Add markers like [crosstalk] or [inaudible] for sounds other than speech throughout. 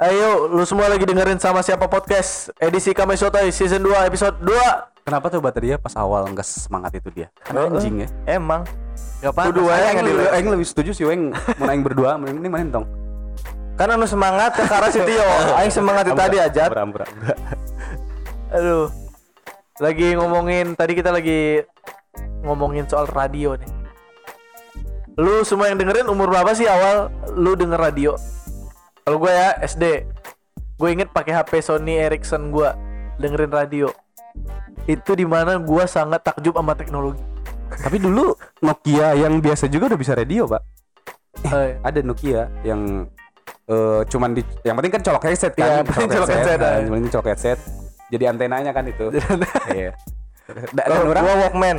Ayo, lu semua lagi dengerin sama siapa podcast edisi Kami Sotoy season 2 episode 2. Kenapa tuh bata dia pas awal nggak semangat itu dia? Karena anjing ya. Emang. Gak apa Aing yang lebih, aing lebih setuju sih Weng mau aing berdua mending main tong. Karena nu semangat ke arah si Tio. [laughs] Aing semangat itu tadi aja. Ampura, ampura, ampura. Aduh. Lagi ngomongin tadi kita lagi ngomongin soal radio nih. Lu semua yang dengerin umur berapa sih awal lu denger radio? Kalau gue ya SD. Gue inget pakai HP Sony Ericsson gue dengerin radio. Itu di mana gue sangat takjub sama teknologi. Tapi dulu Nokia yang biasa juga udah bisa radio, Pak. Eh, Ada Nokia yang eh, cuman di yang penting kan colok headset kan. Iya, yang penting colok headset, ah. yang penting colok headset. Jadi antenanya kan itu. [laughs] Iya. Da- Dan Oh, orang gua Walkman.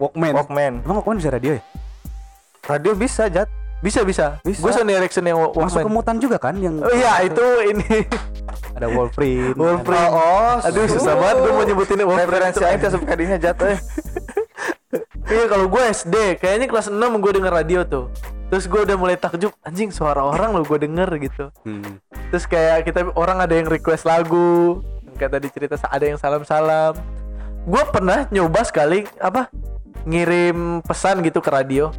Walkman. Walkman. Emang Walkman bisa radio ya? Radio bisa, Jat. Bisa bisa. Bisa. Gue Sony Ericsson yang wa- Masuk ke Walkman. mutan juga kan yang Oh iya itu ini ada Wolverine. Wolverine. Oh, Aduh susah banget gue mau nyebutin Referensi aing teh suka kadinya Jat eh. [laughs] Iya kalau gue SD kayaknya kelas 6 gue denger radio tuh Terus gue udah mulai takjub anjing suara orang lo gue denger gitu Hmm. Terus kayak kita orang ada yang request lagu Kayak tadi cerita ada yang salam-salam Gue pernah nyoba sekali apa ngirim pesan gitu ke radio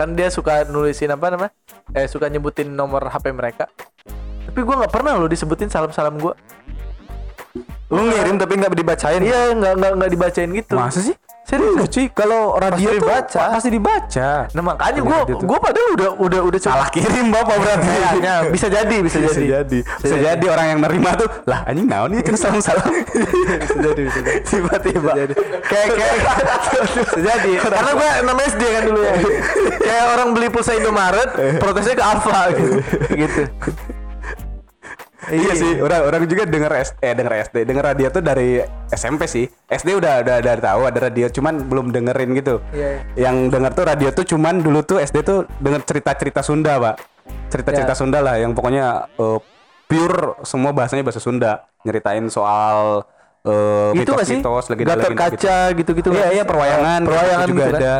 Kan dia suka nulisin apa namanya Eh suka nyebutin nomor HP mereka Tapi gue nggak pernah lo disebutin salam-salam gue Lu ngirim tapi nggak dibacain. Iya nggak nggak nggak dibacain gitu Masa sih? Serius? Enggak cuy, kalau radio Pasti tuh dibaca. pasti dibaca. Nah makanya gue gue padahal udah udah udah coba Salah kirim bapak berarti. Kayaknya bisa jadi bisa, bisa jadi. jadi. Bisa jadi orang yang nerima tuh lah anjing naon nih kan salam salam. [laughs] bisa jadi bisa jadi Tiba-tiba. kayak kayak bisa jadi karena gue namanya SD kan dulu ya kayak orang beli pulsa Indomaret protesnya ke Alfa gitu [laughs] gitu iya sih, orang orang juga denger S, eh denger SD, denger radio tuh dari SMP sih. SD udah udah udah tahu ada radio, cuman belum dengerin gitu. Iya, Yang denger tuh radio tuh cuman dulu tuh SD tuh denger cerita-cerita Sunda, Pak. Cerita-cerita Ya. Sunda lah yang pokoknya eh, pure semua bahasanya bahasa Sunda. Nyeritain soal eh gitu mitos-mitos, legenda-legenda gitu. kaca gitu gitu Iya iya perwayangan perwayangan juga gitu kan? ada.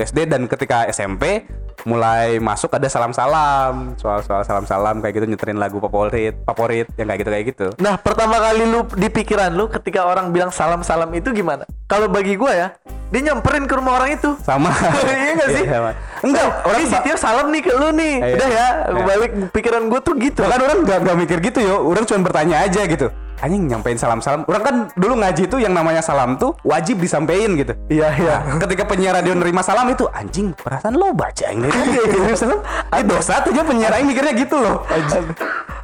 SD dan ketika SMP mulai masuk ada salam-salam soal-soal salam-salam kayak gitu nyeterin lagu favorit favorit yang kayak gitu kayak gitu. Nah pertama kali lu di pikiran lu ketika orang bilang salam-salam itu gimana? Kalau bagi gue ya, dia nyamperin ke rumah orang itu. Sama. [laughs] iya gak sih? Iya, sama. Enggak, orang orang si Tio salam nih ke lu nih. Iya. Udah ya, Iya. balik pikiran gue tuh gitu. bahkan orang gak, gak mikir gitu yo, orang cuma bertanya aja gitu. Anjing nyampein salam-salam. Orang kan dulu ngaji tuh yang namanya salam tuh wajib disampaikan gitu. Iya iya. Nah, ketika penyiar radio nerima salam itu anjing perasaan lo baca yang dari kirim salam ah, dosa tuh ya penyiar aing mikirnya gitu loh anjing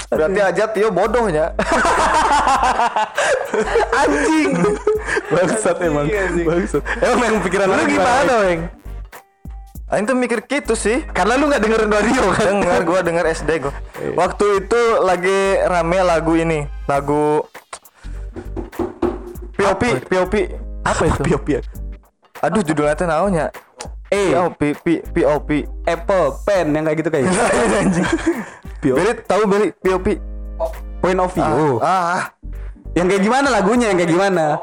Berarti aja Tio bodohnya. [laughs] Anjing. bangsat emang bangsat emang yang pikiran lu gimana, Weng? Aing tuh mikir gitu sih. Karena lu nggak dengerin radio kan? Dengar gua denger SD gua. Waktu itu lagi rame lagu ini, lagu POP, POP. Apa itu? Piop piop Aduh judulnya teh naonnya? Eh. POP, POP. Apple pen yang kayak gitu kayak gitu. [laughs] Anjing. Beli tahu beli POP. point of view Ah, yang kayak gimana lagunya yang kayak gimana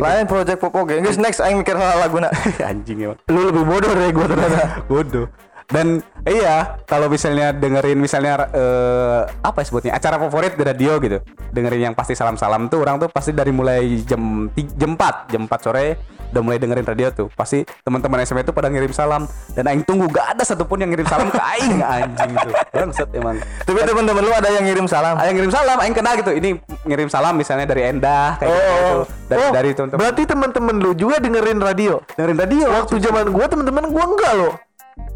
lain project Popoge. Guys, next aing mikir hal lagu nak. [laughs] anjing emang Lu lebih bodoh dari gua ternyata. [laughs] bodoh dan iya kalau misalnya dengerin misalnya eh, apa ya sebutnya acara favorit di radio gitu dengerin yang pasti salam salam tuh orang tuh pasti dari mulai jam jam 4 jam 4 sore udah mulai dengerin radio tuh pasti teman-teman SMA itu pada ngirim salam dan aing tunggu gak ada satupun yang ngirim salam ke aing [laughs] anjing tuh bangsat emang Tapi teman-teman lu ada yang ngirim salam. ada yang ngirim salam aing kenal gitu ini ngirim salam misalnya dari Endah kayak gitu, Oh. gitu. dari Oh, dari teman-teman Berarti teman-teman lu juga dengerin radio. dengerin radio Waktu zaman gua teman-teman gua enggak loh.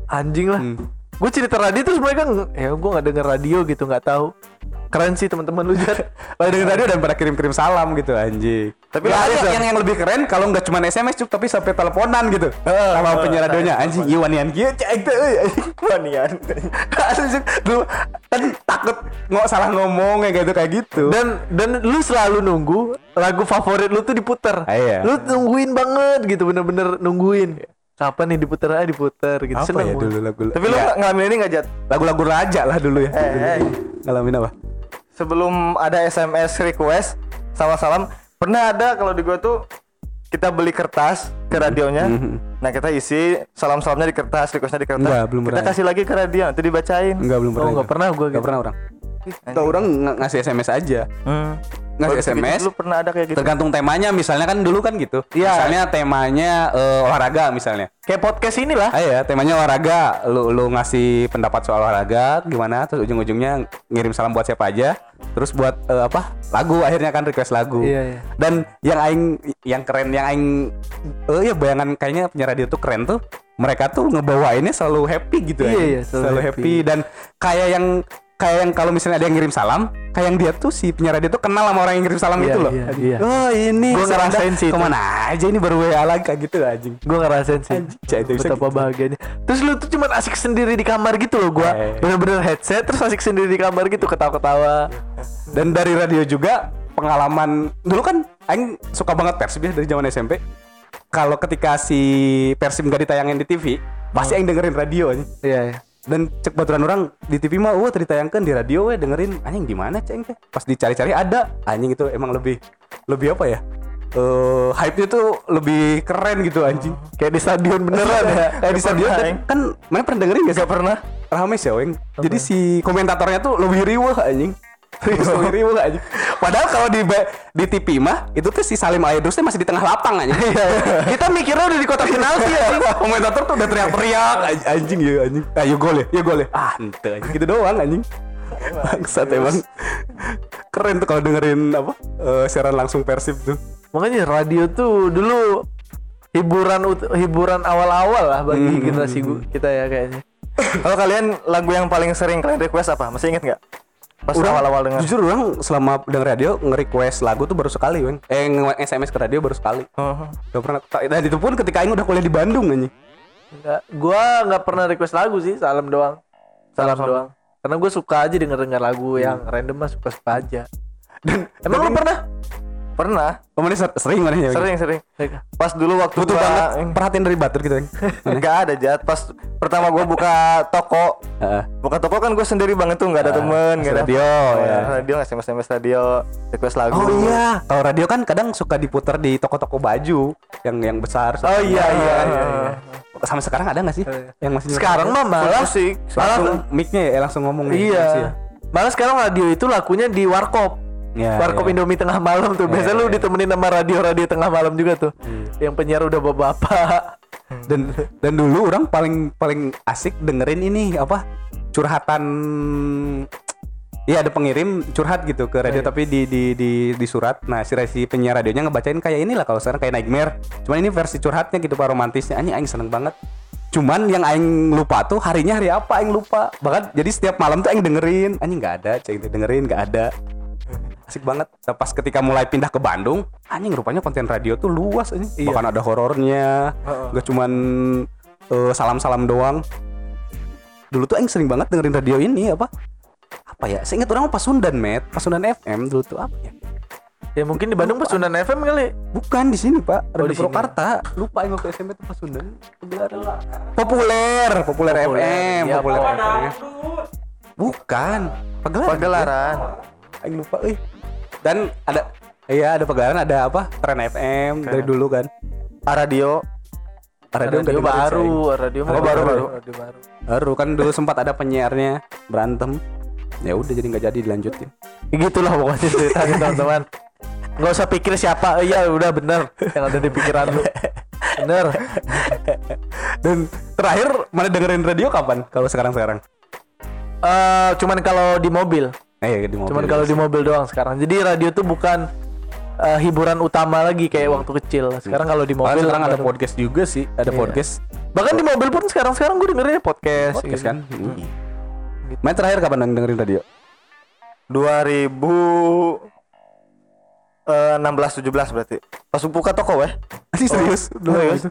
Anjing lah. Hmm. Gue cerita radio terus mereka ya gua nggak denger radio gitu nggak tahu. Keren sih teman-teman lu Jar. pada [laughs] dengerin radio dan pada kirim-kirim salam gitu anjing tapi Ya, ada ada. yang yang lebih keren kalau nggak cuma SMS cuk tapi sampai teleponan gitu sama penyiar radionya anjing iya wanian kieu cek teh [laughs] euy, anjing. Wanian. Lu kan takut nggak salah ngomong kayak gitu kayak gitu Dan dan lu selalu nunggu lagu favorit lu tuh diputer. Ah, iya. Lu nungguin banget gitu bener-bener nungguin. Kapan nih diputer aja diputer gitu. apa Seneng ya dulu lagu Tapi lu ya, ngalamin ini nggak Jat? lagu-lagu raja lah dulu ya Eh, eh. ngalamin apa Sebelum ada SMS request sama salam, pernah ada kalau di gua tuh kita beli kertas ke radionya. Mhm. Nah kita isi salam-salamnya di kertas, requestnya di kertas. Enggak, belum kita pernah. kasih lagi ke radio, nanti dibacain. Enggak belum Oh pernah. nggak pernah gue Enggak gitu. pernah orang. Kita orang ng- ngasih SMS aja. Hmm. Ngasih Oh, gitu SMS. Dulu pernah ada kayak gitu. Tergantung temanya, misalnya kan dulu kan gitu. Iya. Misalnya temanya eh, olahraga misalnya. Kayak podcast inilah. Ah ya, temanya olahraga. Lu lu ngasih pendapat soal olahraga gimana? Terus ujung-ujungnya ngirim salam buat siapa aja. Terus buat eh, apa? Lagu akhirnya kan request lagu. Iya, iya. Dan yang aing yang keren yang aing eh ya bayangan kayaknya penyiar radio tuh keren tuh. Mereka tuh ngebawainnya selalu happy gitu Iya, anjing. iya, selalu happy. happy. dan kayak yang kayak yang kalau misalnya ada yang ngirim salam, kayak yang dia tuh si penyiar radio tuh kenal sama orang yang ngirim salam Iya, gitu loh. iya, iya. Oh, ini Seranda, ngerasain sih. Ke mana aja ini baru WA lagi kayak gitu anjing. Gue ngerasain sih Anjing, cah, itu bisa betapa gitu. bahagianya. Terus lu tuh cuma asik sendiri di kamar gitu loh. Gue Eh. bener-bener headset terus asik sendiri di kamar gitu ketawa-ketawa. Dan dari radio juga pengalaman dulu kan aing suka banget Persib ya dari zaman SMP. Kalau ketika si Persib gak ditayangin di TV, pasti aing dengerin radio aja. Iya. iya. Dan cek baturan orang di TV mah, wah ditayangkan di radio we dengerin anjing di mana ceng teh. Pas dicari-cari ada anjing itu emang lebih lebih apa ya? Eh hype-nya tuh lebih keren gitu anjing. Kayak di stadion beneran ya. [laughs] Kayak di stadion dan- Eng. kan mana pernah dengerin gak sih? pernah. Rame sih, Weng. Jadi si komentatornya tuh lebih riweh anjing. Lebih riweh anjing. Padahal kalau di di TV mah itu tuh si Salim Aidrus tuh masih di tengah lapang anjing. Kita mikirnya udah di kotak penalti ya. Komentator tuh udah teriak-teriak anjing, anjing ya anjing. Ayo gol ya, ya gol ya. Ah, ente anjing gitu doang anjing. Bangsat emang. Keren tuh kalau dengerin apa? eh, siaran langsung Persib tuh. Makanya radio tuh dulu hiburan hiburan awal-awal lah bagi generasi gua, kita ya kayaknya. Kalau kalian lagu yang paling sering kalian request apa? Masih inget nggak? Pas Orang- awal-awal dengar. Jujur orang selama denger radio nge-request lagu tuh baru sekali, Weng. Eh nge-SMS ke radio baru sekali. Oh. Gak pernah dan itu pun ketika aing udah kuliah di Bandung anjing. Enggak, gua nggak pernah request lagu sih, salam doang. Salam, Salam. doang. Karena gue suka aja denger-denger lagu yang random mah suka-suka aja. Dan Emang lu pernah? Pernah, Oh, mana ser- sering mana ya? Sering sering. Pas dulu waktu Butuh gua- banget perhatian dari batur gitu, Weng. [laughs] Nggak ada jat. Pas pertama gua buka toko, buka toko kan gue sendiri banget tuh, nggak ada temen, nggak ada radio, Oh, ya. Radio nggak SMS SMS radio, request lagu. Oh iya, kalau radio kan kadang suka diputar di toko-toko baju yang yang besar. Oh iya iya iya. iya. Sampai sekarang ada nggak sih yang masih Sekarang mah malah musik. langsung mic-nya ya langsung ngomong iya. Malah sekarang radio itu lakunya di warkop. Ya, warkop ya. Indomie tengah malam tuh. Biasanya Iya, lu iya. ditemenin sama radio-radio tengah malam juga tuh. Yang penyiar udah bapak-bapak. Dan dan dulu orang paling paling asik dengerin ini apa curhatan Iya ada pengirim curhat gitu ke radio tapi di di di di surat. Nah si si penyiar radionya ngebacain kayak inilah kalau sekarang kayak Nightmare. Cuman ini versi curhatnya gitu pak romantisnya. Anjing aing seneng banget. Cuman yang aing lupa tuh harinya hari apa aing lupa. Bahkan jadi setiap malam tuh aing dengerin. Anjing nggak ada, cek dengerin nggak ada. Asik banget. Nah, pas ketika mulai pindah ke Bandung, anjing rupanya konten radio tuh luas anjing. Bahkan ada horornya. Gak cuman eh, salam-salam doang. Dulu tuh aing sering banget dengerin radio ini apa? Apa ya? Saya ingat orang Pasundan, Met. Pasundan FM dulu tuh apa ya? Ya mungkin di Bandung Pasundan FM kali. Bukan di sini, Pak. Radio di sini. Purwakarta. Lupa aing waktu SMP tuh Pasundan. Populer, populer, FM, Iya, populer. FM. Bukan. Pagelaran. Pagelaran. Aing lupa euy. Dan ada Iya ada pagelaran ada apa tren FM dari dulu kan radio. Radio, nggak dengerin baru, radio Oh, baru, baru. Radio baru. baru kan dulu sempat ada penyiarnya berantem ya udah jadi nggak jadi dilanjutin gitulah pokoknya ceritanya [laughs] teman-teman. Gak usah pikir siapa, iya udah bener yang ada di pikiran lu. Bener. dan terakhir mana dengerin radio kapan kalau sekarang sekarang Eh cuman kalau di mobil, eh ya, di mobil cuman kalau di mobil doang sekarang. Jadi radio tuh bukan eh, hiburan utama lagi kayak waktu kecil. Sekarang kalau di mobil sekarang ada baru- podcast juga sih ada Iya. podcast Bahkan di mobil pun sekarang-sekarang gue dengerin podcast. podcast gitu. kan main terakhir kapan dengerin radio 2016 17 berarti. Pas buka toko weh. [laughs] Asli serius dulu serius?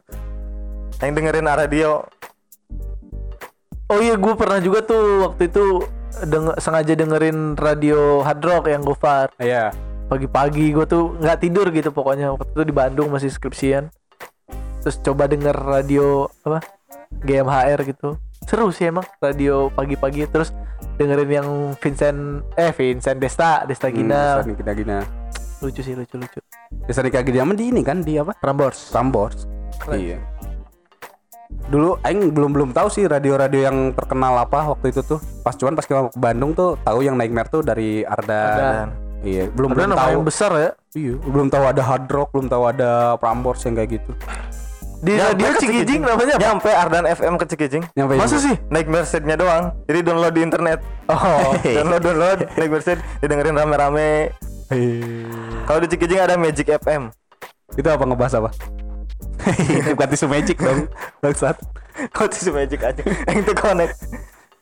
Yang dengerin radio. Oh iya gue pernah juga tuh waktu itu denger, sengaja dengerin radio hard rock yang Gofar. iya. Pagi-pagi gue tuh nggak tidur gitu pokoknya. Waktu itu di Bandung masih skripsian. Terus coba denger radio apa GMHR gitu. Seru sih emang radio pagi-pagi. Terus dengerin yang Vincent eh Vincent Desta Desta Gina. Kita gina lucu sih lucu lucu. Nikah Gede di ini kan di apa? Prambors Prambors Iya. Dulu aing belum belum tahu sih radio-radio yang terkenal apa waktu itu tuh. Pas cuman pas ke Bandung tuh tahu yang Nightmare tuh dari Ardan. Ardan. Iya, belum Ada belum tahu. yang besar ya. Iya, belum tahu ada Hard Rock, belum tahu ada Prambors yang kayak gitu. Di Ya, radio Cikijing namanya apa? Nyampe Ardan FM ke Cikijing. Nyampe Masa sih? Nightmare setnya doang. Jadi download di internet. Oh. [laughs] download download Nightmare set didengerin rame-rame. Kalau di Cikijing ada Magic FM. Itu apa ngebahas apa? Bukan [laughs] tisu magic dong. Bangsat. Kok tisu Magic aja yang itu connect.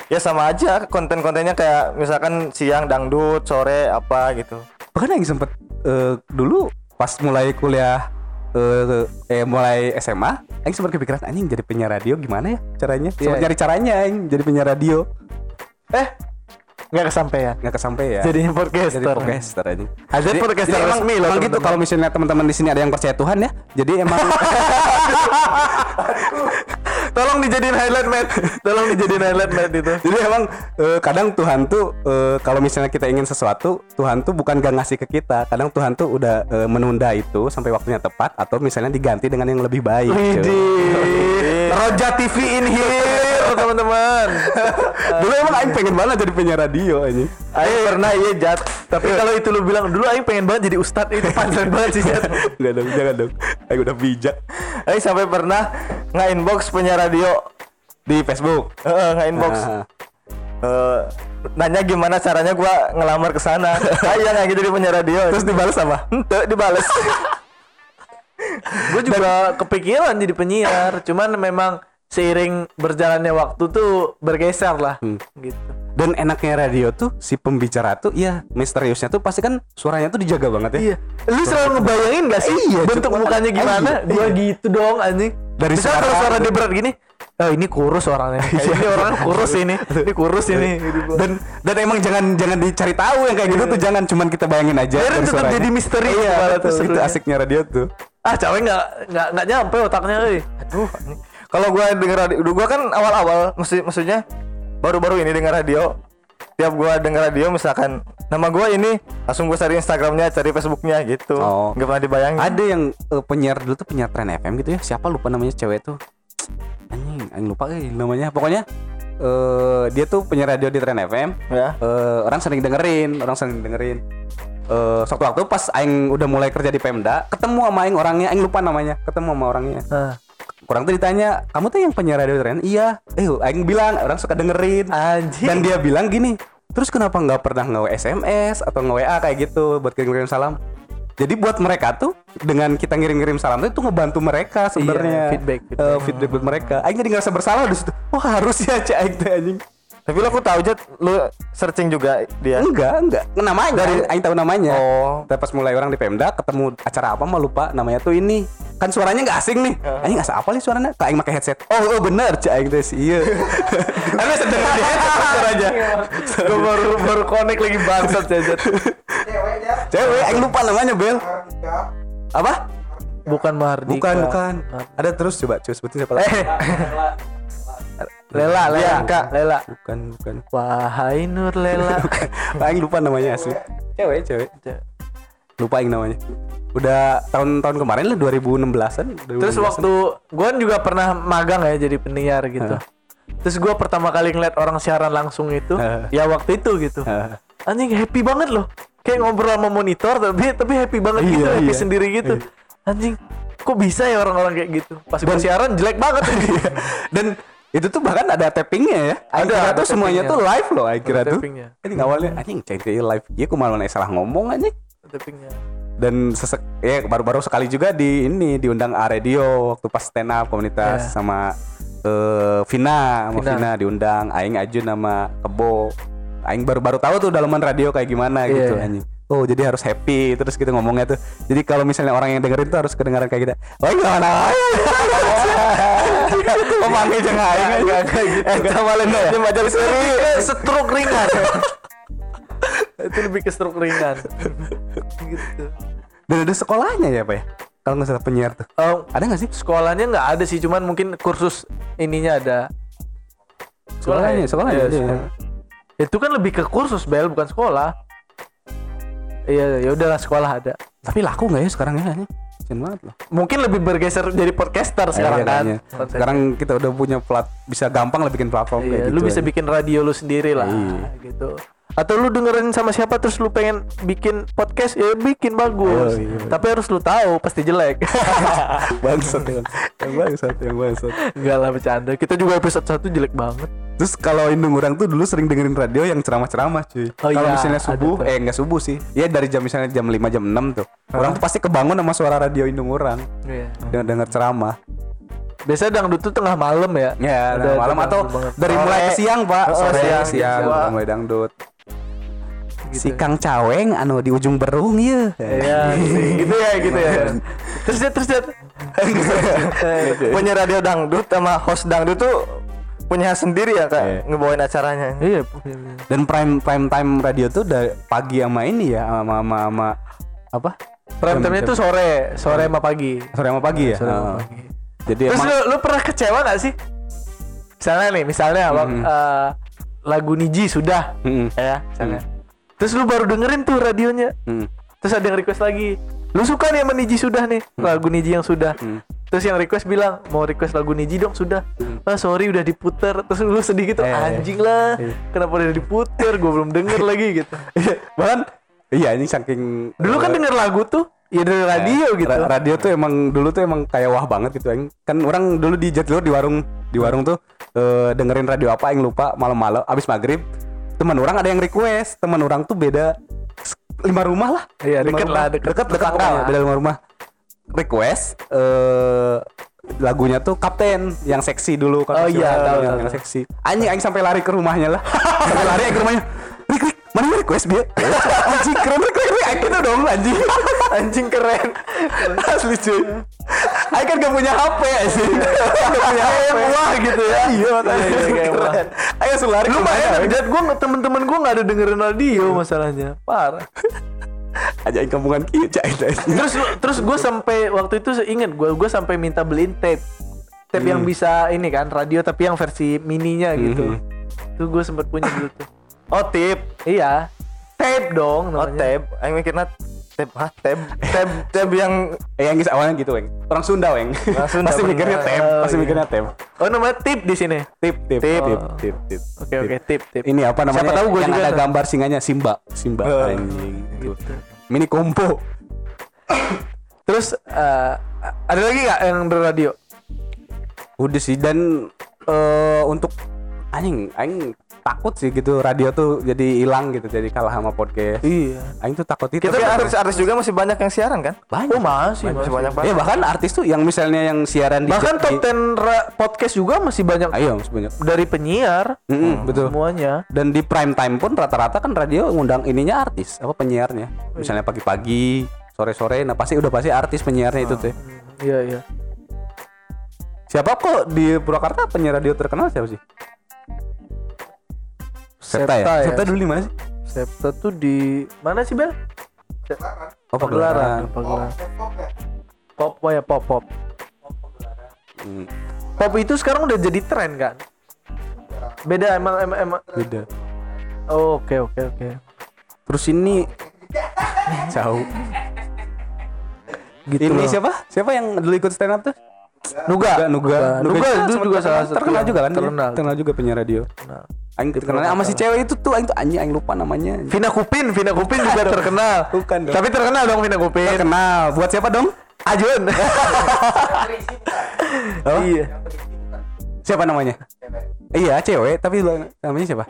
Ya sama aja konten-kontennya kayak misalkan siang dangdut, sore apa gitu. Bahkan yang sempet eh, dulu pas mulai kuliah eh, eh mulai SMA, Aing sempat kepikiran anjing jadi penyiar radio gimana ya caranya? Sempat Iya. nyari caranya Aing jadi penyiar radio. Eh, nggak kesampaian. nggak kesampe ya. Jadinya podcaster. jadi podcaster aja. Ada podcaster Jadi resmi loh, emang gitu kalau misalnya teman-teman di sini ada yang percaya Tuhan ya. Jadi emang [laughs] Tolong dijadiin highlight Matt. Tolong dijadiin highlight Matt itu. jadi emang eh, kadang Tuhan tuh eh, kalau misalnya kita ingin sesuatu, Tuhan tuh bukan gak ngasih ke kita. Kadang Tuhan tuh udah eh, menunda itu sampai waktunya tepat atau misalnya diganti dengan yang lebih baik. Roja TV in here teman-teman. [laughs] Dulu emang Aing pengen banget jadi penyiar radio aja. Ayo pernah iya jat. Tapi kalau itu lu bilang dulu Aing pengen banget jadi ustadz itu panjang banget sih Jat. [laughs] Enggak dong, jangan dong. Aing udah bijak Ayo sampai pernah nge-inbox penyiar radio. di Facebook. Heeh, nge-inbox. Nah, Eh, nanya gimana caranya gua ngelamar ke sana. Ayo nggak gitu di penyiar radio. terus dibalas apa? Ente dibales. [laughs] Gue juga kepikiran jadi penyiar, cuman memang seiring berjalannya waktu tuh bergeser lah Hmm. gitu. Dan enaknya radio tuh si pembicara tuh ya misteriusnya tuh pasti kan suaranya tuh dijaga banget ya. Iya. Lu selalu ngebayangin gak sih Iya, bentuk mukanya gimana? Iya, Gua iya. gitu dong anjing. Dari Misalnya suara- suara dia berat gini, oh ini kurus orangnya. [laughs] Kayak ini orangnya kurus ini. Ini kurus ini. Gitu gua. Dan dan emang jangan jangan dicari tahu yang kayak gitu tuh jangan cuman kita bayangin aja. Biarin dari tetap jadi misteri Iya, betul. itu asiknya radio tuh. ah cewek nggak nggak nggak nyampe otaknya euy. Aduh. Kalau gua denger radio, gua kan awal-awal maksud maksudnya baru-baru ini denger radio. Tiap gua denger radio misalkan nama gua ini langsung gua cari Instagramnya, cari Facebooknya gitu. Oh. Nggak pernah dibayangin. Ada yang eh, penyiar dulu tuh penyiar Tren FM gitu ya. Siapa lupa namanya cewek tuh. Anjing, anjing lupa eh namanya. Pokoknya eh dia tuh penyiar radio di Tren FM. Ya. eh orang sering dengerin, orang sering dengerin. Eh suatu waktu pas aing udah mulai kerja di Pemda, ketemu sama aing orangnya, aing lupa namanya, ketemu sama orangnya. Ah. Kurang tuh ditanya, "Kamu tuh yang penyiar radio Tren?" Iya. Eh, aing bilang orang suka dengerin. Anjing. Dan dia bilang gini, "Terus kenapa nggak pernah nge SMS atau nge WA kayak gitu buat kirim-kirim salam?" Jadi buat mereka tuh dengan kita ngirim-ngirim salam tuh itu ngebantu mereka sebenarnya. Iya, feedback, feedback. feedback buat mereka. Aing jadi ngerasa bersalah di situ. Wah, harus ya cek aing teh anjing. Tapi lo aku tahu Jat, lu searching juga dia. Enggak, enggak. Namanya dari aing tahu namanya. Oh. Tapi pas mulai orang di Pemda ketemu acara apa mah lupa namanya tuh ini. Kan suaranya nggak asing nih. Aing nggak apa nih suaranya. Kayak aing pakai headset. Oh, oh bener aing teh sih. Iya. [laughs] Tapi sedang di headset suaranya. Gue baru baru connect lagi bangsat jajan. Cewek aing lupa namanya Bel. Apa? Bukan Mardika. Bukan, bukan. Ada terus coba coba sebutin siapa lagi. Eh. Lela, Lela, Iya. Kak. Lela. Bukan, bukan. Wahai Nur Lela. [laughs] aing lupa namanya asli. Cewek, cewek. Lupa aing namanya. Udah tahun-tahun kemarin lah 2016-an. 2016-an. Terus waktu gue juga pernah magang ya jadi penyiar gitu. Terus gue pertama kali ngeliat orang siaran langsung itu, Hah. ya waktu itu gitu. Hah. Anjing happy banget loh. Kayak ngobrol sama monitor tapi tapi happy banget gitu, Iya, happy iya. sendiri gitu. Anjing, kok bisa ya orang-orang kayak gitu? Pas gue siaran jelek banget [laughs] Dan itu tuh bahkan ada tappingnya ya. Ada, ada tuh semuanya tuh live loh. Ada tuh. Ini awalnya anjing cek live. Iya, aku malah salah ngomong anjing. Tappingnya. Dan sesek ya baru-baru sekali juga di ini diundang A Radio waktu pas stand up komunitas Ya. sama eh, Vina, sama Vina. Vina diundang, Aing Ajun nama Kebo. Aing baru-baru tahu tuh dalaman radio kayak gimana Iya, gitu iya. anjing. Oh jadi harus happy terus gitu ngomongnya tuh. Jadi kalau misalnya orang yang dengerin tuh harus kedengaran kayak gitu. Oh gimana? Oh [laughs] manggil jangan aing kayak gitu. Eh sama lain ya. majalis Lebih ke stroke ringan. [laughs] itu lebih ke stroke ringan. gitu. Dan ada sekolahnya ya Pak ya? Kalau nggak salah penyiar tuh. Oh, Ada nggak sih? sekolahnya nggak ada sih, cuman mungkin kursus ininya ada. Sekolahnya, ya? sekolahnya, Iya, iya. sekolah. Itu kan lebih ke kursus bel, bukan sekolah. Iya, ya udahlah sekolah ada. Tapi laku nggak ya sekarang ya? banget loh Mungkin lebih bergeser jadi podcaster sekarang Iya, kan. kayaknya. Konten. sekarang kita udah punya plat bisa gampang lah bikin platform Iya, kayak gitu lu bisa ya. bikin radio lu sendiri lah Iya. gitu. Atau lu dengerin sama siapa terus lu pengen bikin podcast ya bikin bagus. Oh, iya. Tapi harus lu tahu pasti jelek. [laughs] bangsat yang [laughs] bangsat yang bangsat Enggak lah bercanda. Kita juga episode 1 jelek banget. Terus kalau Indung orang tuh dulu sering dengerin radio yang ceramah-ceramah cuy. Oh kalau iya, misalnya subuh, eh enggak subuh sih. Ya dari jam misalnya jam 5 jam 6 tuh. Orang tuh pasti kebangun sama suara radio Indung orang. Iya. Dengar dengar ceramah. Biasanya dangdut tuh tengah malam ya. Ya, Ada- malam atau dari mulai ke siang, Pak. Oh, Sore, siang, siang, siang. mulai dangdut. Gitu. Si Kang Caweng anu di ujung berung ya. Iya, gitu ya, gitu ya. Terus dia terus dia. [laughs] punya radio dangdut sama host dangdut tuh punya sendiri ya kak Iya. ngebawain acaranya Iya, Dan prime prime time radio tuh dari pagi sama ini ya sama sama, sama apa? prime time itu sore, sore sama pagi. Sore sama pagi ya. Sore sama Heeh. pagi. Jadi Terus emang lu, lu pernah kecewa gak sih? Misalnya nih, misalnya abang Mhm. eh, lagu Niji sudah, Mm-mm. ya, misalnya. Terus lu baru dengerin tuh radionya. Mm. Terus ada yang request lagi. Lu suka nih sama Niji sudah nih, lagu Niji yang sudah. Hmm. Terus yang request bilang mau request lagu Niji dong sudah. Ah sorry udah diputer. Terus lu sedih gitu Hmm. Eh, anjing lah. iya. Kenapa udah diputer? Gue belum denger [laughs] lagi gitu. Bahkan iya ini saking Dulu kan denger lagu tuh ya dari radio Eh, gitu. ra- radio tuh emang dulu tuh emang kayak wah banget gitu Aing. Kan orang dulu di Jatilur di warung di warung tuh eh, dengerin radio apa yang lupa malam-malam abis maghrib teman orang ada yang request teman orang tuh beda lima rumah lah Iya, Lima deket rumah. lah, deket. deket Deket tetangga pokoknya. beda lima rumah request eh lagunya tuh Kapten yang seksi dulu Oh iya, tahu, yang, yang seksi anjing aing sampai lari ke rumahnya lah [laughs] sampai lari ke rumahnya Rik, Rik, mana yang request dia? [laughs] anjing keren, keren, keren, aing gitu dong anjing Anjing keren. Asli cuy Aing kan gak punya HP sih Gak punya HP Wah gitu ya. Iya makanya Iya, iya. Keren. Ayo langsung lari Lu Aing. lihat gue temen-temen gue nggak ada dengerin radio masalahnya, parah. Aja aing kampungan cai cai. terus terus gue sampai waktu itu inget gue gue sampai minta beliin tape tape yang bisa ini kan radio tapi yang versi mininya gitu Mhm. tuh gue sempet punya dulu tuh oh tip iya tape dong oh namanya tab aing mikirnya tab ah tab tab tab yang Eh yang awalnya gitu weng Orang Sunda weng Sunda, Pasti mikirnya tem Oh, Pasti iya. mikirnya tem oh namanya tip di sini Tip tip Tip. tip Oh. tip tip oke oke tip tip Ini apa namanya Siapa tahu gua Yang juga ada tuh. gambar singanya Simba Simba Oh. Anjing Gitu. Mini kompo terus eh, ada lagi nggak yang berradio Udah sih dan eh untuk anjing aing takut sih gitu radio tuh jadi hilang gitu jadi kalah sama podcast. iya Aing tuh takut itu. tapi Tapi artis-artis juga masih banyak yang siaran kan banyak. oh masih masih masih banyak Ya banget bahkan artis tuh yang misalnya yang siaran di bahkan top di- 10 ra- podcast juga masih banyak Ayo masih banyak. dari penyiar Mm-mm, betul. semuanya Dan di prime time pun rata-rata kan radio ngundang ininya artis apa penyiarnya. Misalnya pagi-pagi, sore-sore, nah pasti udah pasti artis penyiarnya itu tuh. iya iya Siapa kok di Purwakarta penyiar radio terkenal siapa sih? Septa, ya? Septa dulu di mana sih? Septa tuh di mana sih Bel? Oh, Pagelaran. Pagelaran. Pagelaran. Pop, oh ya pop pop. Hmm, Pop itu sekarang udah jadi tren kan? Beda emang emang, emang. beda. Oh, oke oke oke. Terus ini [laughs] jauh. Gitu ini loh. siapa? Siapa yang dulu ikut stand up tuh? Nuga. Nuga, Nuga, itu sempat juga salah terkenal- satu terkenal yang juga kan? dia? Terkenal. Terkenal juga penyiar radio. Terkenal. Aing terkenalnya sama si cewek itu tuh, aing tuh anjing aing lupa namanya. Vina Kupin, Vina Kupin juga terkenal. Bukan dong. Tapi terkenal dong Vina Kupin. Terkenal. Buat siapa dong? Ajun. [laughs] Oh? Iya. Siapa namanya? Iya, cewek, tapi namanya siapa?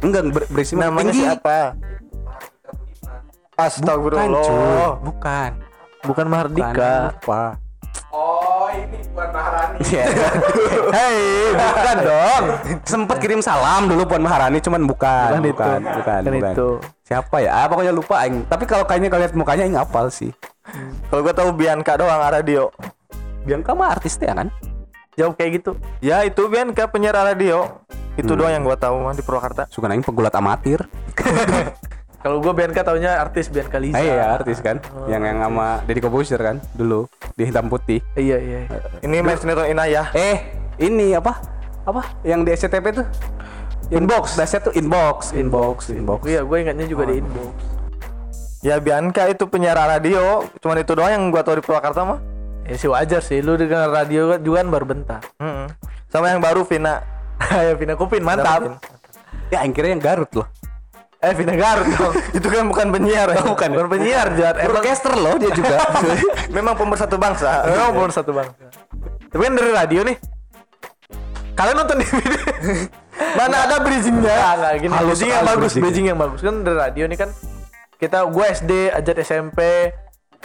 Enggak, ber- berisi namanya tinggi. siapa Bukan, Astagfirullah cuy. Bukan. Bukan Mahardika. Bukan, lupa. Iya. Hei, bukan dong. Sempet kirim salam dulu Puan Maharani cuman bukan, Bukan itu. bukan, bukan, Bukan bukan. itu. Siapa ya? Ah, pokoknya lupa aing. Tapi kalau kayaknya kalau lihat mukanya aing hafal sih. kalau gue tahu Bianca doang radio Bianca mah artis ya kan? Jawab kayak gitu. ya itu Bianca penyiar radio itu doang yang gue tahu mah di Purwakarta Suka aing pegulat amatir. [laughs] Kalau gue Bianca taunya artis Bianca Lisa. Ah, iya, artis kan. Yang yang sama Deddy Corbuzier kan dulu di hitam putih. Iya iya. iya. ini main sinetron Inayah Eh, ini apa? Apa? Yang di SCTV tuh? Inbox. Dasar tuh inbox, inbox, inbox. Iya, gue ingatnya juga di inbox. Ya Bianca itu penyiar radio, cuman itu doang yang gua tahu di Purwakarta mah. Ya sih wajar sih, lu dengar radio juga kan baru bentar. Mm-mm. Sama yang baru Vina. [laughs] ya Vina Kupin mantap. Ya akhirnya yang Garut loh. Eh [laughs] dong. itu kan bukan penyiar. ya. bukan, bukan penyiar. Emang Broadcaster loh dia juga. [laughs] Memang pemersatu bangsa. Emang umur satu bang. Tapi kan dari radio nih. Kalian nonton di video? [laughs] Mana ada bridgingnya? Enggak, enggak gini. Halus bridging yang bagus, bridging. yang bagus. Kan dari radio nih kan kita gua SD, Ajat SMP,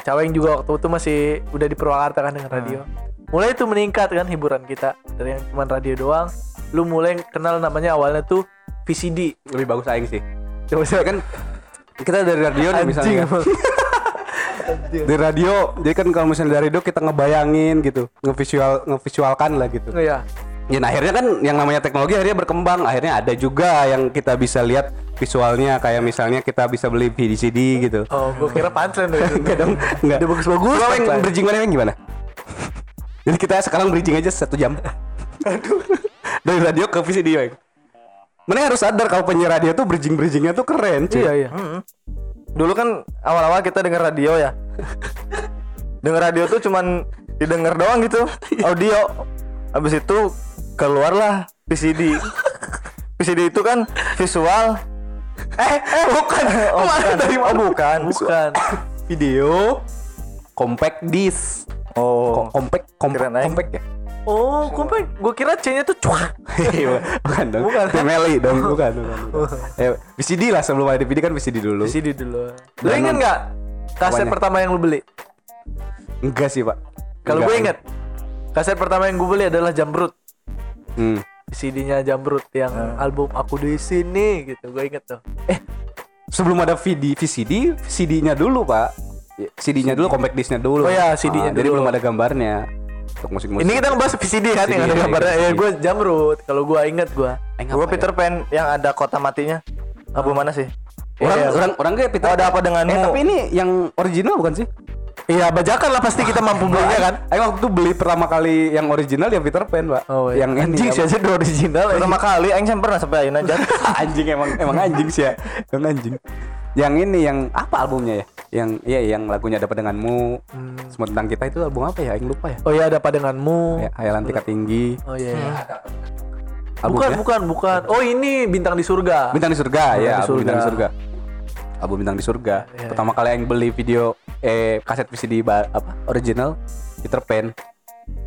Caweng juga waktu itu masih udah di Purwakarta kan dengan radio. Mulai itu meningkat kan hiburan kita dari yang cuma radio doang. Lu mulai kenal namanya awalnya tuh VCD. Lebih bagus aing sih. Coba saya kan kita dari radio nih misalnya. Emang. Dari radio, jadi kan kalau misalnya dari radio kita ngebayangin gitu, ngevisual ngevisualkan lah gitu. Iya. Ya nah, akhirnya kan yang namanya teknologi akhirnya berkembang. Akhirnya ada juga yang kita bisa lihat visualnya kayak misalnya kita bisa beli VCD gitu. Oh, gua kira punchline dari [laughs] Enggak dong, enggak. Udah bagus-bagus, Kalau yang bridging mana yang gimana? Jadi kita sekarang bridging aja satu jam. Dari radio ke VCD, Bang. Mana harus sadar kalau penyiar radio tuh bridging bridgingnya tuh keren, cuy. Iya, iya. Dulu kan awal-awal kita denger radio ya. [laughs] denger radio tuh cuman didengar doang gitu, [laughs] audio. Habis itu keluarlah VCD. VCD itu kan visual. Eh, eh bukan. Oh, bukan. Oh, bukan. Bukan. Video compact disc. Oh. Compact, compact, compact ya? Oh, kompak. Gua kira C-nya tuh cuak. [laughs] Iya, bukan dong. Bukan. Family dong, bukan, bukan. bukan. Eh, VCD lah sebelum ada DVD kan VCD dulu. VCD dulu. Lu Dan inget nggak kaset Apanya? pertama yang lu beli? Enggak sih, Pak. Kalau gue inget kaset pertama yang gue beli adalah Jamrut. Hmm. CD-nya Jamrut yang album Aku di sini gitu. Gue inget tuh. Eh, sebelum ada VD, VCD, CD-nya dulu, Pak. Ya, CD-nya dulu, compact disc-nya dulu. Oh ya, CD-nya Ah, Jadi dulu. belum ada gambarnya. Untuk musik-musik. Ini kita ngebahas VCD kan yang ada gambarnya. Ya VCD. gue Jamrut. Kalau gue inget gue. Ngapa Peter ya? Pan yang ada kota matinya. Album mana sih? Orang, Iya. orang, orang kayak Peter. Oh, ada apa denganmu? Eh, tapi ini yang original bukan sih? Iya bajakan lah pasti kita mampu belinya kan. Ayo waktu itu beli pertama kali yang original yang Peter Pan, Pak. Oh, iya. Yang anjing sih aja udah original. Pertama kali aing sampai pernah sampai ayeuna jat. [laughs] anjing emang emang anjing sih ya emang anjing yang ini yang apa albumnya ya yang iya yang lagunya dapat denganmu Hmm. semua tentang kita itu album apa ya yang lupa ya Oh iya ada apa denganmu? ya hayalan tingkat tinggi Oh iya. iya. albumnya Bukan bukan bukan. Oh ini bintang di surga. bintang di surga Bintang ya di album bintang di surga. surga album bintang di surga Iya, pertama kali yang beli video eh kaset VCD apa original Peter Pan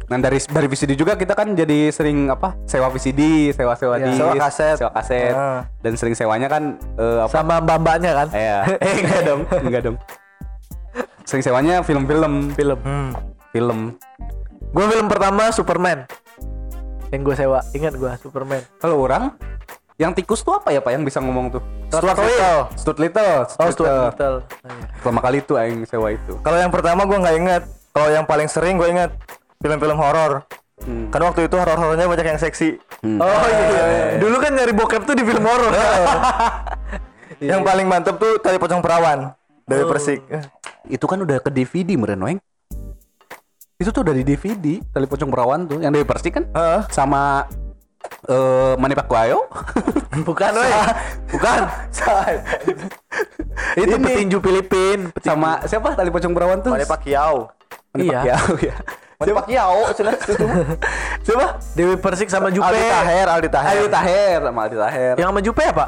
Nah dari dari VCD juga kita kan jadi sering apa sewa VCD, sewa-sewa Iya. di Sewa kaset. sewa kaset Ah. dan sering sewanya kan eh, apa Sama mbak-mbaknya kan? Iya. eh [laughs] [laughs] enggak dong, enggak dong. Sering sewanya film-film, Film. Hmm. film. Gue film pertama Superman. Yang gue sewa. Ingat gue Superman. Kalau orang yang tikus tuh apa ya Pak yang bisa ngomong tuh? Stuart Little. Stuart Little. Oh, Stuart Stuart Little. Oh, iya. Pertama kali itu aing sewa itu. Kalau yang pertama gua nggak inget. Kalau yang paling sering gue inget film-film horor. Hmm. Kan waktu itu horor-horornya banyak yang seksi. Oh iya. Dulu kan nyari bokep tuh di film horor. [laughs] Yang paling mantep tuh tali pocong perawan dari Persik. Itu kan udah ke DVD meren Weng. Itu tuh udah di DVD, tali pocong perawan tuh yang dari Persik kan Heeh. sama eh Mani Pacquiao. [laughs] Bukan, weh. Bukan. Itu Ini. petinju Filipin. Petinju. sama siapa tali pocong perawan tuh? Mane Pacquiao. Manny Iya. Pacquiao [laughs] ya. Mane Pacquiao cenah itu. Siapa? Dewi Persik sama Jupe. Aldi Taher, Aldi Taher. Aldi Taher sama Aldi Taher. Yang sama Jupe apa?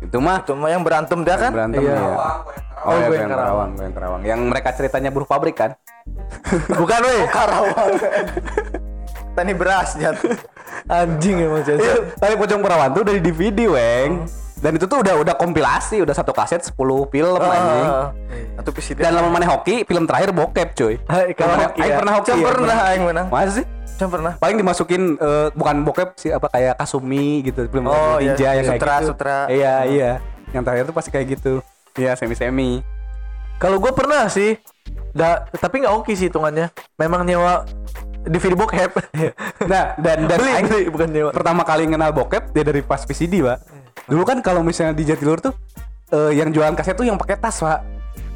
Itu mah Itu mah yang berantem dia kan? berantem Iya. ya. Oh, Oh, ya, Goyang Goyang Karawang, Goyang Karawang. Yang mereka ceritanya buruh pabrik kan? [laughs] Bukan, weh. Karawang. [laughs] Tani beras jatuh. Anjing emang Iya, Caca. Tali Pocong Perawan tuh udah di DVD, Weng. Dan itu tuh udah udah kompilasi, udah satu kaset 10 film anjing. Atau PCD. Dan lama mana hoki, film terakhir bokep, cuy. Hai, kalau hoki ya. pernah hoki. Cuma ya, pernah aing menang. Masa sih? Cuma pernah. Paling dimasukin eh, bukan bokep sih apa kayak Kasumi gitu, film Oh, iya. ninja yang kayak Sutra, gitu. sutra. Iya, iya. Yang terakhir tuh pasti kayak gitu. Iya, semi-semi. Kalau gue pernah sih, da, tapi nggak oke sih hitungannya. Memang nyewa DVD bokep. Nah, dan dan beli, aing beli, bukan nyewa. pertama kali kenal bokep dia dari pas VCD, Pak. Dulu kan kalau misalnya di Jatilur tuh eh, yang jualan kaset tuh yang pakai tas, Pak.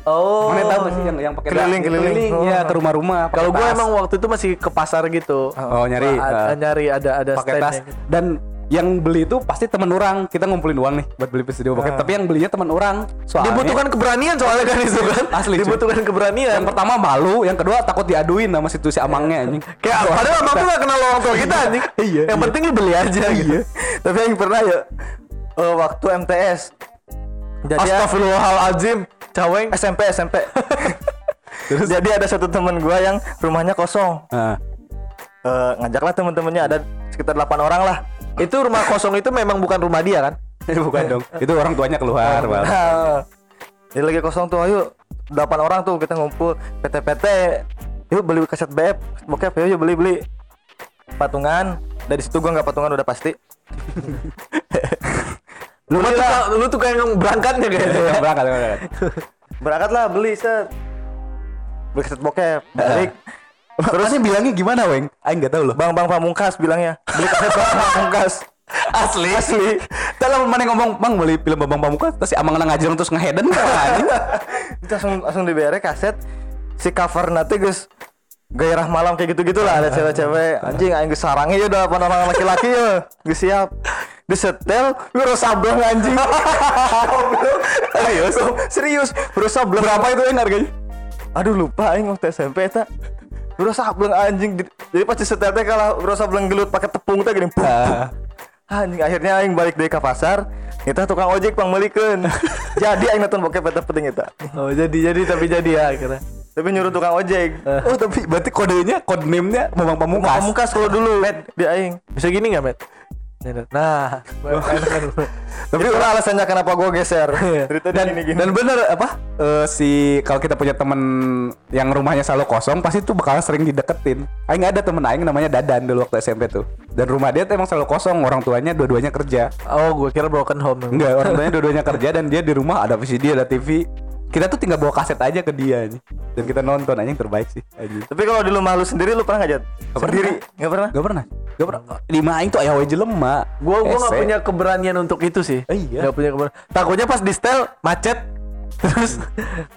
Oh. Mana tahu sih yang yang pakai Keliling, keliling. ya Oh. ke rumah-rumah. pakai Kalau gue emang waktu itu masih ke pasar gitu. Oh, nyari, A- eh, nyari ada ada pakai tas gitu. dan yang beli itu pasti teman orang kita ngumpulin uang nih buat beli video bokep tapi yang belinya teman orang soalnya Dibutuhkan keberanian soalnya kan itu kan. Asli, cuy. Dibutuhkan keberanian. yang pertama malu yang kedua takut diaduin sama situ si amangnya anjing Kayak padahal abang tuh gak kenal orang tua kita anjing. Iya, Yang iya. penting lu beli aja gitu. Tapi yang pernah ya eh, waktu MTS. Jadi ya, Astagfirullahaladzim. Caweng. SMP SMP. [laughs] Jadi ada satu teman gua yang rumahnya kosong. Nah, Eh, ngajaklah teman-temannya ada sekitar 8 orang lah. Itu rumah kosong itu memang bukan rumah dia kan? [laughs] bukan dong itu orang tuanya keluar Bang. Nah, Jadi lagi kosong tuh, ayo 8 orang tuh kita ngumpul PT-PT. Yuk beli kaset BF, bokep yuk, yuk beli beli. Patungan. Dari situ gua nggak patungan udah pasti. [laughs] Lu tuh, lu tuh kayak berangkatnya kayaknya. Yang berangkat yang berangkat. Berangkatlah beli set. Beli kaset bokep. Balik. Terus bilangnya gimana, Weng? Aing enggak tahu loh. Bang Bang Pamungkas bilangnya. Beli kaset Bang Pamungkas. Asli. Asli. Dalam mana ngomong, "Bang, beli film Bambang Pamungkas." Terus si Amang nang ngajeng terus ngeheden kan anjing. Itu langsung langsung dibere kaset. Si cover nanti guys gairah malam kayak gitu gitulah ada cewek-cewek anjing aing geus sarangnya ya udah apa orang laki-laki ya geus siap disetel bro sableng anjing. [laughs] Serius? Serius? Bro sableng. Berapa itu Weng harganya? aduh lupa aing waktu SMP eta bro sableng anjing. Di- jadi pas disetel teh kalau bro sableng gelut pakai tepung teh gini. Pum, Ah. anjing akhirnya aing balik dari ke pasar. Kita tukang ojek pangmelikeun [laughs] jadi aing nonton bokep eta penting eta Oh jadi jadi tapi jadi ya akhirnya. tapi nyuruh tukang ojek. Oh, tapi berarti kodenya, code name-nya Bambang Pamungkas. Pamungkas kalau dulu. Di aing Bisa gini nggak, Met? Nah, [laughs] tapi itu. alasannya kenapa gue geser. Iya. dan gini gini. dan bener apa? Eh, si kalau kita punya temen yang rumahnya selalu kosong pasti tuh bakal sering dideketin. Aing ada temen Aing namanya Dadan dulu waktu SMP tuh. Dan rumah dia tuh emang selalu kosong orang tuanya dua-duanya kerja. Oh gue kira broken home. enggak orang tuanya dua-duanya kerja dan dia di rumah ada VCD ada TV kita tuh tinggal bawa kaset aja ke dia nih. dan kita nonton aja yang terbaik sih anjing. tapi kalau di rumah lu sendiri lu pernah nggak jat Nggak sendiri pernah. nggak pernah Gak pernah Gak pernah Di Aing tuh ayah wae jelema Gue gue nggak punya keberanian untuk itu sih. Eh, iya. Nggak punya keberanian. Takutnya pas di setel macet. [laughs] Terus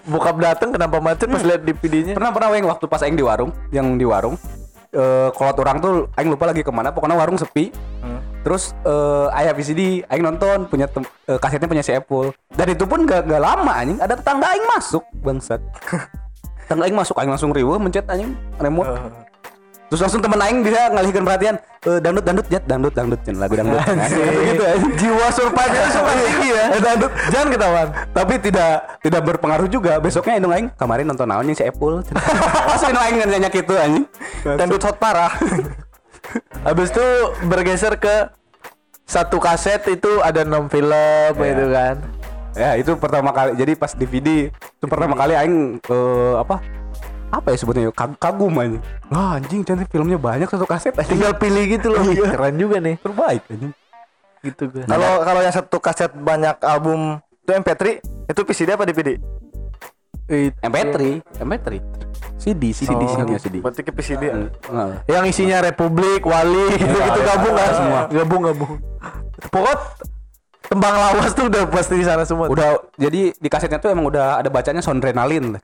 bokap dateng kenapa macet pas lihat DVD-nya? Pernah pernah Weng waktu pas Aing di warung Yang di warung eh Kalau orang tuh Aing lupa lagi ke mana Pokoknya warung sepi Terus eh ayah VCD Aing nonton punya tem- eh, kasetnya punya si Apple. Dan itu pun gak, gak lama anjing. Ada tetangga Aing masuk Bangsat. [laughs] Tetangga Aing masuk Aing langsung riweuh mencet anjing remote. Terus langsung temen Aing bisa ngalihkan perhatian eh, Dangdut dangdut jet dangdut dangdut Jangan lagu dangdut. Gitu. Jiwa survive-nya super tinggi ya. [laughs] Dangdut Jangan ketahuan. tapi tidak tidak berpengaruh juga. Besoknya indung aing kemarin nonton naon yang si Apple? [laughs] Masih indung aing nanya gitu anjing. Dangdut hot parah. Habis itu bergeser ke satu kaset itu ada enam film gitu kan. ya itu pertama kali. Jadi pas DVD itu pertama kali aing eh, apa? Apa ya sebutnya? Kag- kagum anjing wah anjing cantik filmnya banyak satu kaset. Anjing Tinggal pilih gitu loh. Iya. Keren juga nih. terbaik anjing. Gitu gue. kalau kalau yang satu kaset banyak album itu MP3 itu VCD apa DVD MP3 MP3 CD CD Oh, CD CD berarti ke VCD Hmm, nah. yang isinya Republik, Wali gitu, gitu ada- gabung kan semua. Gabung gabung. Pokok tembang lawas tuh udah pasti di sana semua. udah jadi di kasetnya tuh emang udah ada bacanya gitu. [laughs]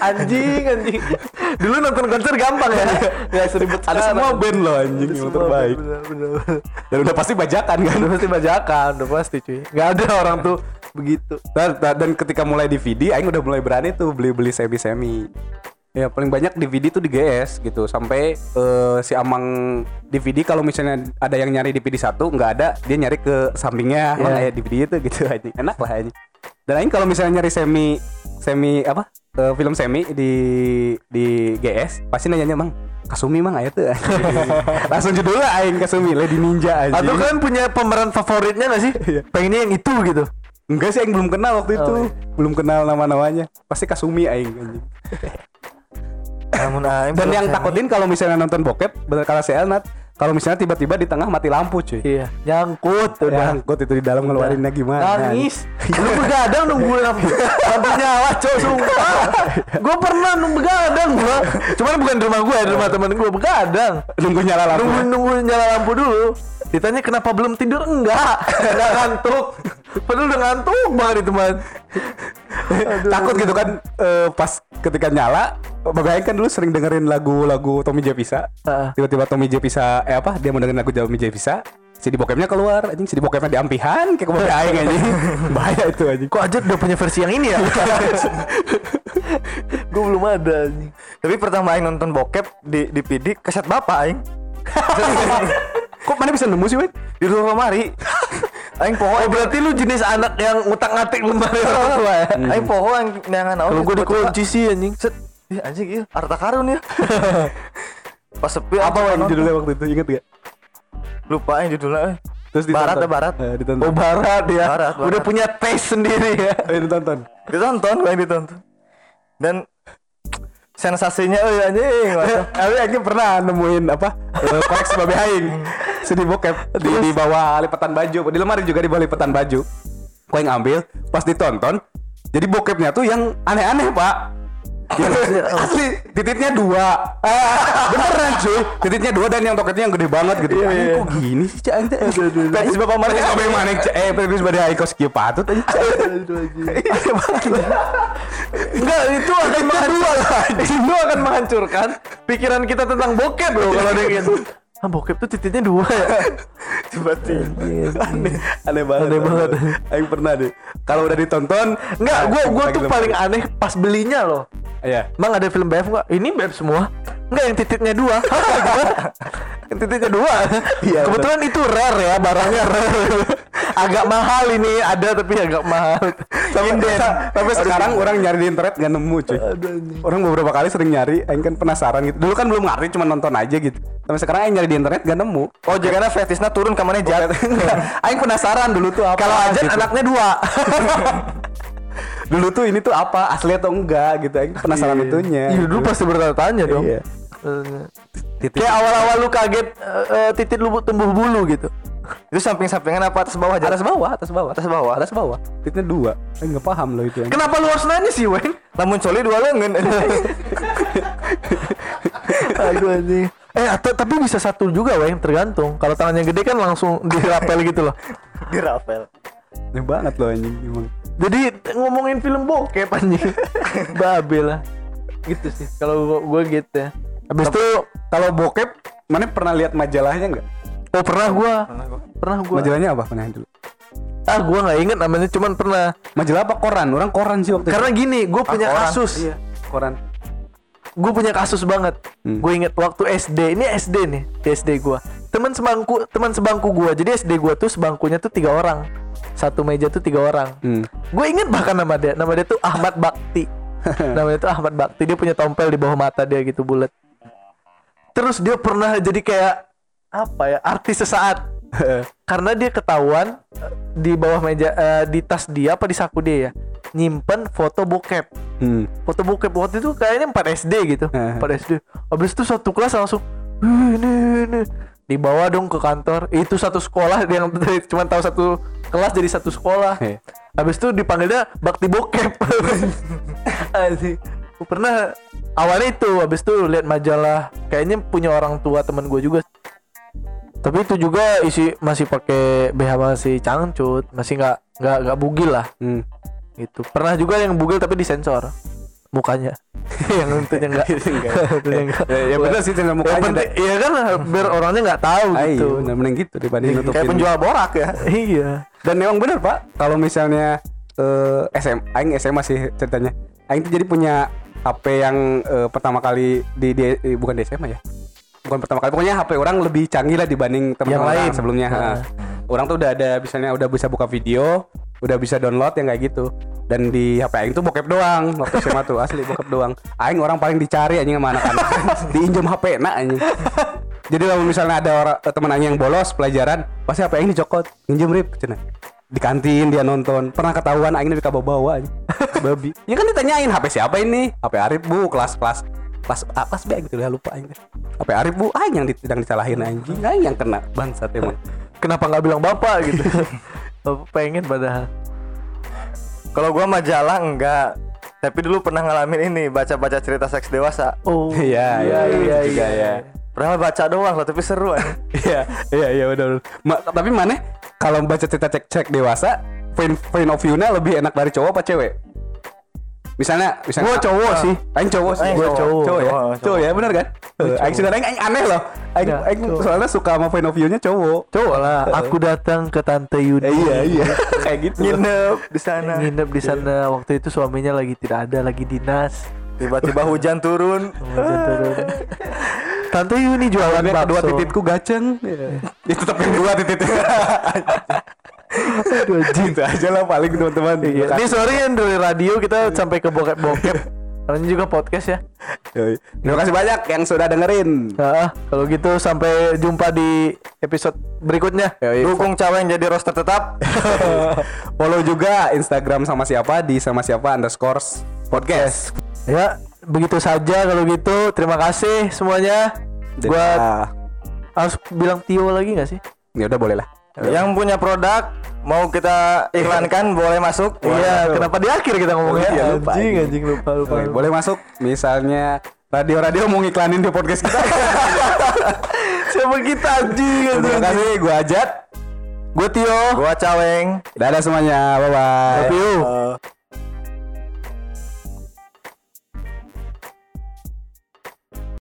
anjing anjing. Dulu nonton konser gampang ya. Gak seribet ada semua band loh anjing yang terbaik bener, bener, bener. dan udah pasti bajakan kan Udah pasti bajakan, udah pasti cuy. Gak ada orang tuh begitu. dan, dan- ketika mulai DVD Aing udah mulai berani tuh beli-beli semi-semi ya paling banyak DVD tuh di GS gitu sampai eh, si Amang DVD kalau misalnya ada yang nyari DVD satu nggak ada dia nyari ke sampingnya Iya. yeah. kayak DVD itu gitu [laughs] aja enak lah aja dan Aing kalau misalnya nyari semi semi apa eh, film semi di di GS pasti nanyanya mang Kasumi mang ayo tuh [laughs] langsung judulnya Aing Kasumi Lady Ninja aja Atau kan punya pemeran favoritnya gak sih? [laughs] Pengennya yang itu gitu. Enggak sih, Aing belum kenal waktu itu. Oh, iya. Belum kenal nama-namanya. Pasti Kasumi Aing anjing. namun aing Dan yang takutin kalau misalnya nonton bokep, bener kata si Elnat, kalau misalnya tiba-tiba di tengah mati lampu cuy. Iya, nyangkut Udah udah. angkut itu di dalam ngeluarinnya gimana. Nangis. Lu begadang nunggu [laughs] lampu. Lampu nyala, cok, sumpah. Gua pernah nunggu begadang gua. Cuman bukan di rumah gua, di rumah temen gua begadang. Nunggu nyala lampu. Nunggu nunggu nyala lampu dulu. Ditanya kenapa belum tidur? Enggak. Enggak ngantuk. Padahal udah ngantuk banget itu man. Takut gitu kan eh, pas ketika nyala Aing kan dulu sering dengerin lagu-lagu Tommy J Pisa. Ah. Tiba-tiba Tommy J Pisa eh apa? Dia mau dengerin lagu Tommy J Pisa. CD bokepnya keluar, anjing CD bokepnya diampihan kayak ke Babe Aing anjing. [laughs] Bahaya itu anjing. Kok aja udah punya versi yang ini ya? [laughs] gue belum ada anjing. Tapi pertama aing nonton bokep di di PD kaset bapak aing. [laughs] Kok mana bisa nemu sih, Win? di luar lemari. [laughs] aing poho Oh berarti lu jenis anak yang ngutak-ngatik lemari orang [laughs] tua ya? aing poho aing neangan naon. Gue tiba-tiba, dikunci sih anjing. Set. Ih, anjing iya, harta karun ya. Pas sepi Apa nonton. judulnya waktu itu? Ingat gak? Lupa aing judulnya. eh. Terus Barat ditonton. ya, barat. Eh, ditonton. Oh barat ya. Barat, Udah barat. punya taste sendiri ya. Eh, ditonton. Ditonton, yang ditonton. Dan sensasinya eh anjing. masa. Tapi Aing pernah nemuin apa? eh, koleksi Babe Aing. CD bokep di, di bawah lipatan baju. Di lemari juga di bawah lipatan baju. Kau yang ambil, pas ditonton, jadi bokepnya tuh yang aneh-aneh, Pak. Yang asli titiknya dua [laughs] beneran cuy titiknya dua dan yang toketnya yang gede banget gitu Iya, iya. kok gini sih cak Petis bapak mana bapak mana Cak? eh petis bapak aing kos kieu patut aja Cak. Enggak, itu akan menghancurkan. itu akan menghancurkan pikiran kita tentang bokep loh kalau ada gitu. Ah, bokep tuh titiknya dua ya. Tiba-tiba. aneh aneh banget Aneh banget. aing pernah deh kalau udah ditonton Enggak, gua gua tuh paling aneh pas belinya loh. Iya Bang ada film BF enggak? Ini BF semua. Enggak yang titiknya dua. [laughs] Yang titiknya dua. Iya, Kebetulan itu rare ya, barangnya rare. agak mahal ini, ada tapi agak mahal. sampai, Inden. sampai sekarang orang nyari di internet gak nemu cuy orang beberapa kali sering nyari aing kan penasaran gitu dulu kan belum ngerti cuma nonton aja gitu sampai sekarang aing nyari di internet gak nemu Oh, jangan fetisnya turun ke mana jat. [laughs] aing penasaran dulu tuh apa Kalau aja gitu. anaknya dua. [laughs] dulu tuh ini tuh apa asli atau enggak gitu aing penasaran itunya Iya, dulu pasti bertanya-tanya dong. Iya. Eh, titik Kayak awal-awal lu kaget eh, eh, titik lu tumbuh bulu gitu. Itu samping-sampingan apa atas bawah atas bawah atas bawah Atas bawah. atas bawah titiknya dua aing nggak paham loh itu. Kenapa lu harus nanya sih, Wen? Namun coli dua lengan. [laughs] Aduh anjing. Eh, atau, tapi bisa satu juga, Wen, tergantung. Kalau tangannya gede kan langsung dirapel gitu loh. Di rapel. aneh banget loh anjing emang Jadi ngomongin film bokep anjing. [laughs] Babe lah. Gitu sih. Kalau gua, gua gitu ya. Habis itu kalau bokep mana pernah lihat majalahnya nggak oh pernah gua. Pernah gua. majalahnya apa pernah dulu Ah, gua nggak inget namanya, cuman pernah. majalah apa koran orang koran sih waktu Karena gini, gue punya koran. kasus. itu. iya koran gue punya kasus banget. Hmm. Gue inget waktu SD, ini SD nih, di SD gue. Teman sebangku, teman sebangku gue. Jadi SD gue tuh sebangkunya tuh tiga orang, satu meja tuh tiga orang. Hmm. Gue inget bahkan nama dia, nama dia tuh Ahmad Bakti. [laughs] Namanya tuh Ahmad Bakti. Dia punya tompel di bawah mata dia gitu bulat. Terus dia pernah jadi kayak apa ya artis sesaat [laughs] karena dia ketahuan eh, di bawah meja eh, di tas dia apa di saku dia ya nyimpen foto bokep hmm. foto bokep waktu itu kayaknya 4 SD gitu Eh. 4 SD habis itu satu kelas langsung "Wih, ini ini dibawa dong ke kantor itu satu sekolah [laughs] yang cuma tahu satu kelas jadi satu sekolah. Eh. habis itu dipanggilnya bakti bokep. [laughs] Pernah awalnya itu habis itu lihat majalah kayaknya punya orang tua teman gue juga. Tapi itu juga isi masih pakai BH masih cangcut masih nggak nggak nggak bugil lah. Hmm. gitu. Pernah juga yang bugil tapi disensor mukanya. [laughs] Yang tentunya enggak tentunya [laughs] enggak ya, ya bener sih tinggal Yang mukanya iya kan biar orangnya nggak tahu Ah, gitu. iya, bener mending gitu dibanding nutupin. Kayak penjual borak ya. iya Dan memang bener pak, kalau misalnya eh, SM, Aing SMA sih ceritanya. Aing tuh jadi punya HP yang eh, pertama kali di, di eh, bukan di SMA ya, bukan pertama kali. Pokoknya HP orang lebih canggih lah dibanding teman lain. sebelumnya. Nah. ha. Orang tuh udah ada, misalnya udah bisa buka video, udah bisa download yang kayak gitu. Dan di HP Aing tuh bokep doang waktu SMA tuh asli bokep doang. Aing orang paling dicari anjing sama anak-anak. [laughs] Diinjem HP nak anjing. Jadi kalau misalnya ada orang teman yang bolos pelajaran, pasti HP Aing dicokot, pinjem rip cenah. Di kantin dia nonton, pernah ketahuan Aing di bawa anjing. [laughs] Babi. Ya kan ditanyain HP siapa ini? HP Arif Bu, kelas kelas kelas A, kelas B gitu ya lupa Aing. HP Arif Bu, Aing yang yang disalahin anjing, Aing yang kena bangsat emang. [laughs] kenapa nggak bilang bapak gitu Bapak [laughs] pengen padahal Kalau gua majalah enggak. Tapi dulu pernah ngalamin ini baca-baca cerita seks dewasa. oh Iya, iya, iya, juga ya. Pernah baca doang loh, tapi seru kan. [laughs] Iya, iya, iya benar. Ma- tapi mana kalau baca cerita cek cek dewasa, point point of view-nya lebih enak dari cowok apa cewek? misalnya misalnya Gua cowok sih. Aing cowok sih. Gua cowok. Cowok ya. Cowok, ya, benar kan? Aing sebenarnya aing aneh loh. Aing, Ya, aing soalnya suka sama point of view-nya cowok. Cowok lah. Aku datang ke tante Yuni. Eh, iya iya. [laughs] Kayak gitu. Nginep di sana. Nginep di sana waktu itu suaminya lagi tidak ada lagi dinas. Tiba-tiba hujan turun. Hujan turun. [laughs] Tante Yuni jualan kedua bakso. tititku gaceng. Ya tetap yang dua tititnya. Aduh. Gitu aja lah paling teman-teman. Iya. Ini sorry ya dari radio kita sampai ke bokep-bokep. Karena ini juga podcast ya. Terima kasih banyak yang sudah dengerin. Nah, kalau gitu sampai jumpa di episode berikutnya. Yoi. Dukung Caweng jadi roster tetap. [laughs] Follow juga Instagram sama siapa di sama siapa underscore podcast. Ya, begitu saja kalau gitu. Terima kasih semuanya. Gua Dadah. harus bilang Tio lagi nggak sih? ya udah boleh lah. Yang punya produk mau kita iklankan boleh masuk. Iya, kenapa di akhir kita ngomongnya? Iya, lupa. anjing, anjing lupa lupa. Oke, lupa. boleh masuk misalnya radio-radio mau ngiklanin di podcast kita. [laughs] Siapa kita anjing? Terima anjing. kasih, gua Ajat. Gue Tio. Gua Caweng. Dadah semuanya, bye bye. Love you.